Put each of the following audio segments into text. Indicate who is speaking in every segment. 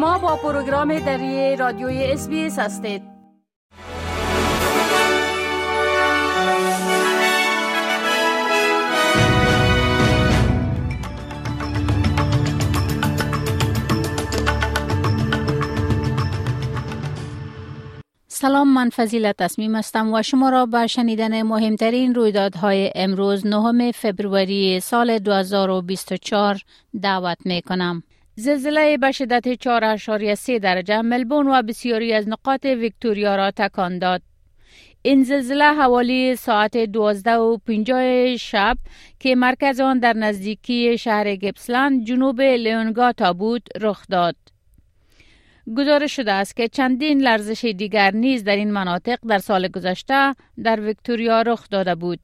Speaker 1: شما با پروگرام دری رادیوی اس هستید سلام من فضیلت تصمیم هستم و شما را به شنیدن مهمترین رویدادهای امروز نهم فبروری سال 2024 دعوت می کنم. زلزله به شدت 4.3 درجه ملبون و بسیاری از نقاط ویکتوریا را تکان داد. این زلزله حوالی ساعت 12 و 50 شب که مرکز آن در نزدیکی شهر گپسلند جنوب لیونگاتا بود رخ داد. گزارش شده است که چندین لرزش دیگر نیز در این مناطق در سال گذشته در ویکتوریا رخ داده بود.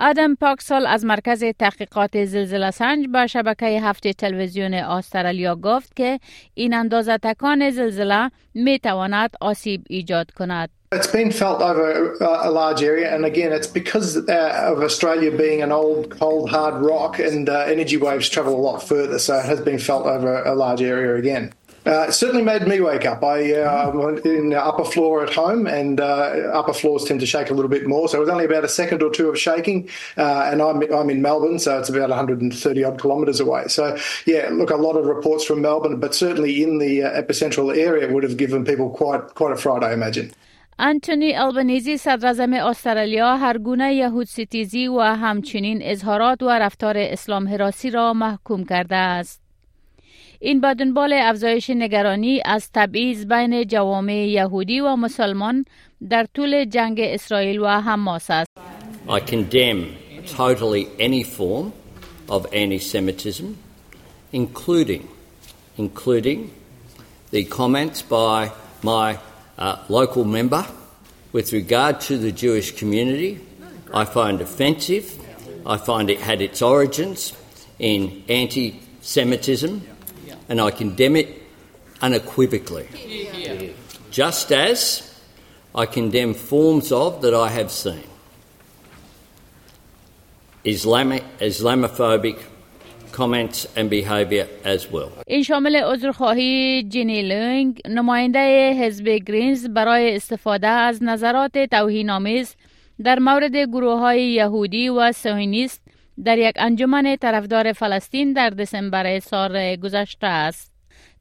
Speaker 1: آدم پاکسال از مرکز تحقیقات زلزله سنج به شبکه هفته تلویزیون استرالیا گفت که این اندازه تکان زلزله می تواند آسیب ایجاد کند.
Speaker 2: It's been felt over a large area, and again, it's because uh, of Australia being an old, cold, hard rock, and uh, energy waves travel a lot further, so it has been felt over a large area again. Uh, it certainly made me wake up. I uh, went in the upper floor at home, and uh, upper floors tend to shake a little bit more. So it was only about a second or two of shaking, uh, and I'm, I'm in Melbourne, so it's about 130 odd kilometres away. So yeah, look, a lot of reports from Melbourne, but certainly in the uh, epicentral area would have given people quite quite a fright, I imagine.
Speaker 1: انتونی البنیزی صدر استرالیا هر گونه یهود ستیزی و همچنین اظهارات و رفتار اسلام حراسی را محکوم کرده است. این با دنبال افزایش نگرانی از تبعیض بین جوامع یهودی و مسلمان در طول جنگ اسرائیل و حماس است.
Speaker 3: I condemn totally any form of anti-Semitism, including including the comments by my uh, local member with regard to the Jewish community. I find offensive. I find it had its origins in anti-Semitism and I condemn it unequivocally. Just as I condemn forms of that I have seen. Islamic, Islamophobic comments and behavior as well.
Speaker 1: این شامل عذرخواهی جینی لنگ نماینده حزب گرینز برای استفاده از نظرات توهین‌آمیز در مورد گروه های یهودی و سوینیست در یک انجمن طرفدار فلسطین در دسامبر سال گذشته است.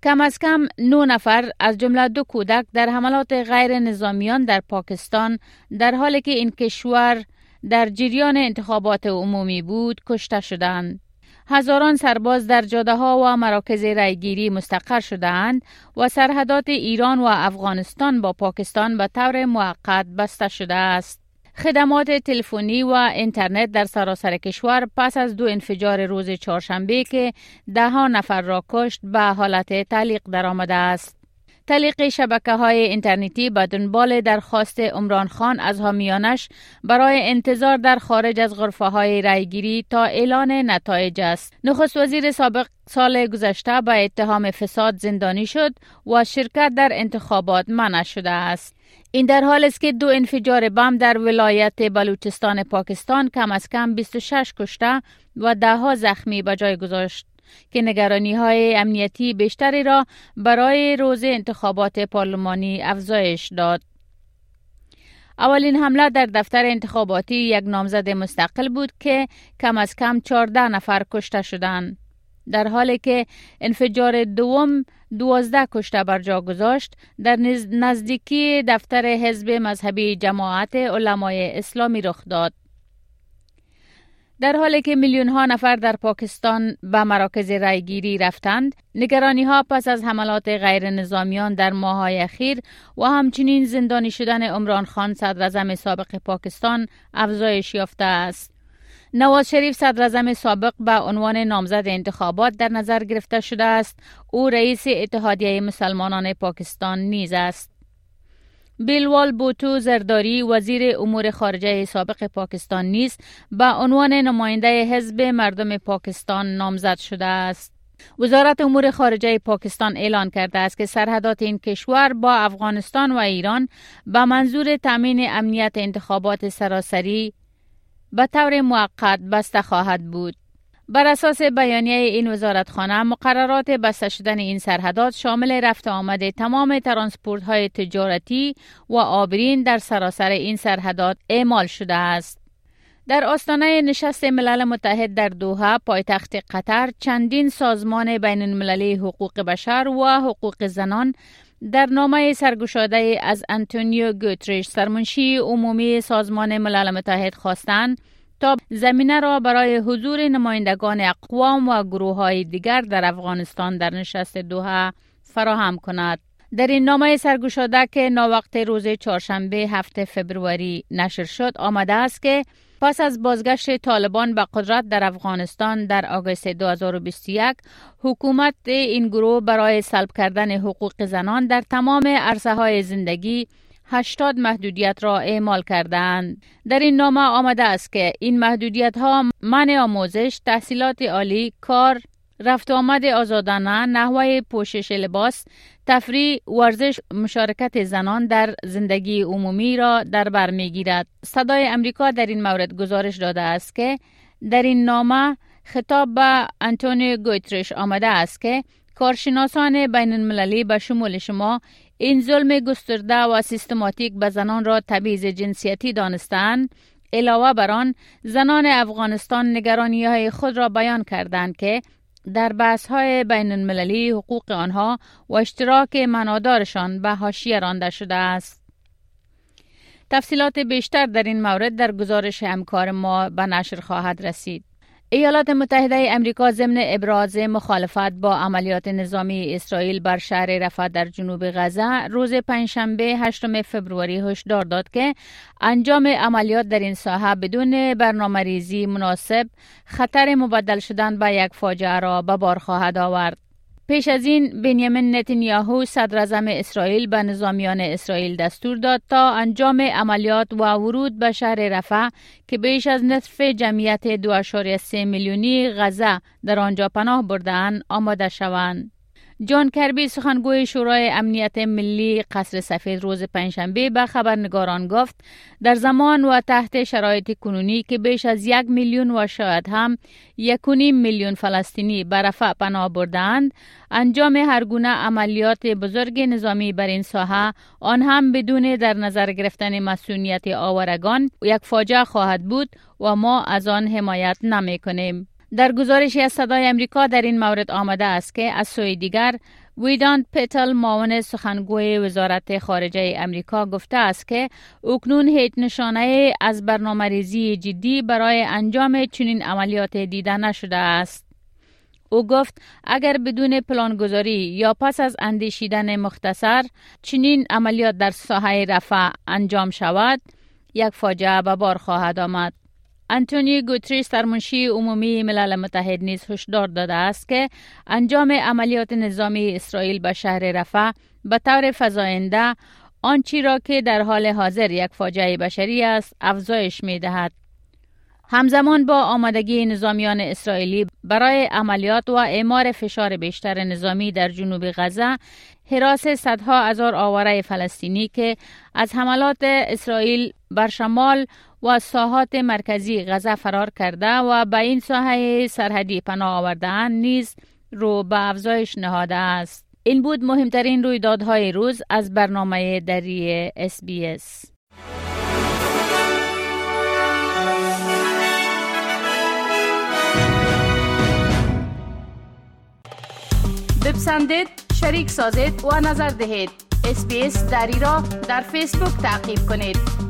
Speaker 1: کم از کم نو نفر از جمله دو کودک در حملات غیر نظامیان در پاکستان در حالی که این کشور در جریان انتخابات عمومی بود کشته شدند. هزاران سرباز در جاده ها و مراکز رایگیری مستقر شدهاند و سرحدات ایران و افغانستان با پاکستان به طور موقت بسته شده است. خدمات تلفنی و اینترنت در سراسر کشور پس از دو انفجار روز چهارشنبه که ده ها نفر را کشت به حالت تعلیق درآمده است. تعلیق شبکه های اینترنتی به دنبال درخواست عمران خان از حامیانش برای انتظار در خارج از غرفه های رایگیری تا اعلان نتایج است. نخست وزیر سابق سال گذشته به اتهام فساد زندانی شد و شرکت در انتخابات منع شده است. این در حال است که دو انفجار بم در ولایت بلوچستان پاکستان کم از کم 26 کشته و ده ها زخمی به جای گذاشت که نگرانی های امنیتی بیشتری را برای روز انتخابات پارلمانی افزایش داد. اولین حمله در دفتر انتخاباتی یک نامزد مستقل بود که کم از کم 14 نفر کشته شدند. در حالی که انفجار دوم دوازده کشته بر جا گذاشت در نزدیکی دفتر حزب مذهبی جماعت علمای اسلامی رخ داد. در حالی که میلیون ها نفر در پاکستان به مراکز رایگیری رفتند، نگرانی ها پس از حملات غیر نظامیان در ماه اخیر و همچنین زندانی شدن عمران خان صدر سابق پاکستان افزایش یافته است. نواز شریف صدر سابق به عنوان نامزد انتخابات در نظر گرفته شده است. او رئیس اتحادیه مسلمانان پاکستان نیز است. بیلوال بوتو زرداری وزیر امور خارجه سابق پاکستان نیز به عنوان نماینده حزب مردم پاکستان نامزد شده است. وزارت امور خارجه پاکستان اعلان کرده است که سرحدات این کشور با افغانستان و ایران به منظور تامین امنیت انتخابات سراسری به طور موقت بسته خواهد بود. بر اساس بیانیه این وزارتخانه مقررات بسته شدن این سرحدات شامل رفت آمد تمام ترانسپورت های تجارتی و آبرین در سراسر این سرحدات اعمال شده است. در آستانه نشست ملل متحد در دوحه پایتخت قطر چندین سازمان بین المللی حقوق بشر و حقوق زنان در نامه سرگشاده از انتونیو گوتریش سرمنشی عمومی سازمان ملل متحد خواستند تا زمینه را برای حضور نمایندگان اقوام و گروه های دیگر در افغانستان در نشست دوحه فراهم کند. در این نامه سرگشاده که ناوقت روز چهارشنبه هفته فبروری نشر شد آمده است که پس از بازگشت طالبان به قدرت در افغانستان در آگوست 2021 حکومت این گروه برای سلب کردن حقوق زنان در تمام عرصه های زندگی 80 محدودیت را اعمال کردند. در این نامه آمده است که این محدودیت ها منع آموزش، تحصیلات عالی، کار، رفت آمد آزادانه، نحوه پوشش لباس، تفریح، ورزش، مشارکت زنان در زندگی عمومی را در بر می‌گیرد. صدای امریکا در این مورد گزارش داده است که در این نامه خطاب به انتونی گویترش آمده است که کارشناسان بین المللی به شمول شما این ظلم گسترده و سیستماتیک به زنان را تبعیض جنسیتی دانستند علاوه بر آن زنان افغانستان نگرانی های خود را بیان کردند که در بحث های بین المللی حقوق آنها و اشتراک منادارشان به حاشیه رانده شده است. تفصیلات بیشتر در این مورد در گزارش همکار ما به نشر خواهد رسید. ایالات متحده امریکا ضمن ابراز مخالفت با عملیات نظامی اسرائیل بر شهر رفح در جنوب غزه روز پنجشنبه 8 فوریه هشدار داد که انجام عملیات در این ساحه بدون برنامه ریزی مناسب خطر مبدل شدن به یک فاجعه را به بار خواهد آورد. پیش از این بنیامین نتانیاهو صدر اسرائیل به نظامیان اسرائیل دستور داد تا انجام عملیات و ورود به شهر رفح که بیش از نصف جمعیت 2.3 میلیونی غزه در آنجا پناه بردن آماده شوند. جان کربی سخنگوی شورای امنیت ملی قصر سفید روز پنجشنبه به خبرنگاران گفت در زمان و تحت شرایط کنونی که بیش از یک میلیون و شاید هم یک میلیون فلسطینی به رفع پناه بردند انجام هر گونه عملیات بزرگ نظامی بر این ساحه آن هم بدون در نظر گرفتن مسئولیت آورگان یک فاجعه خواهد بود و ما از آن حمایت نمی کنیم. در گزارشی از صدای امریکا در این مورد آمده است که از سوی دیگر ویدان پتل معاون سخنگوی وزارت خارجه امریکا گفته است که اکنون هیچ نشانه از برنامه ریزی جدی برای انجام چنین عملیات دیده نشده است. او گفت اگر بدون پلانگذاری یا پس از اندیشیدن مختصر چنین عملیات در ساحه رفع انجام شود یک فاجعه به بار خواهد آمد. انتونی گوتریس سرمنشی عمومی ملل متحد نیز هشدار داده است که انجام عملیات نظامی اسرائیل به شهر رفح به طور فزاینده آنچی را که در حال حاضر یک فاجعه بشری است افزایش می دهد. همزمان با آمادگی نظامیان اسرائیلی برای عملیات و اعمار فشار بیشتر نظامی در جنوب غزه حراس صدها هزار آواره فلسطینی که از حملات اسرائیل بر شمال و ساحات مرکزی غزه فرار کرده و به این ساحه سرحدی پناه آوردهاند نیز رو به افزایش نهاده است. این بود مهمترین رویدادهای روز از برنامه دری اس. بپسندید، شریک سازید و نظر دهید. اس بی اس دری را در فیسبوک تعقیب کنید.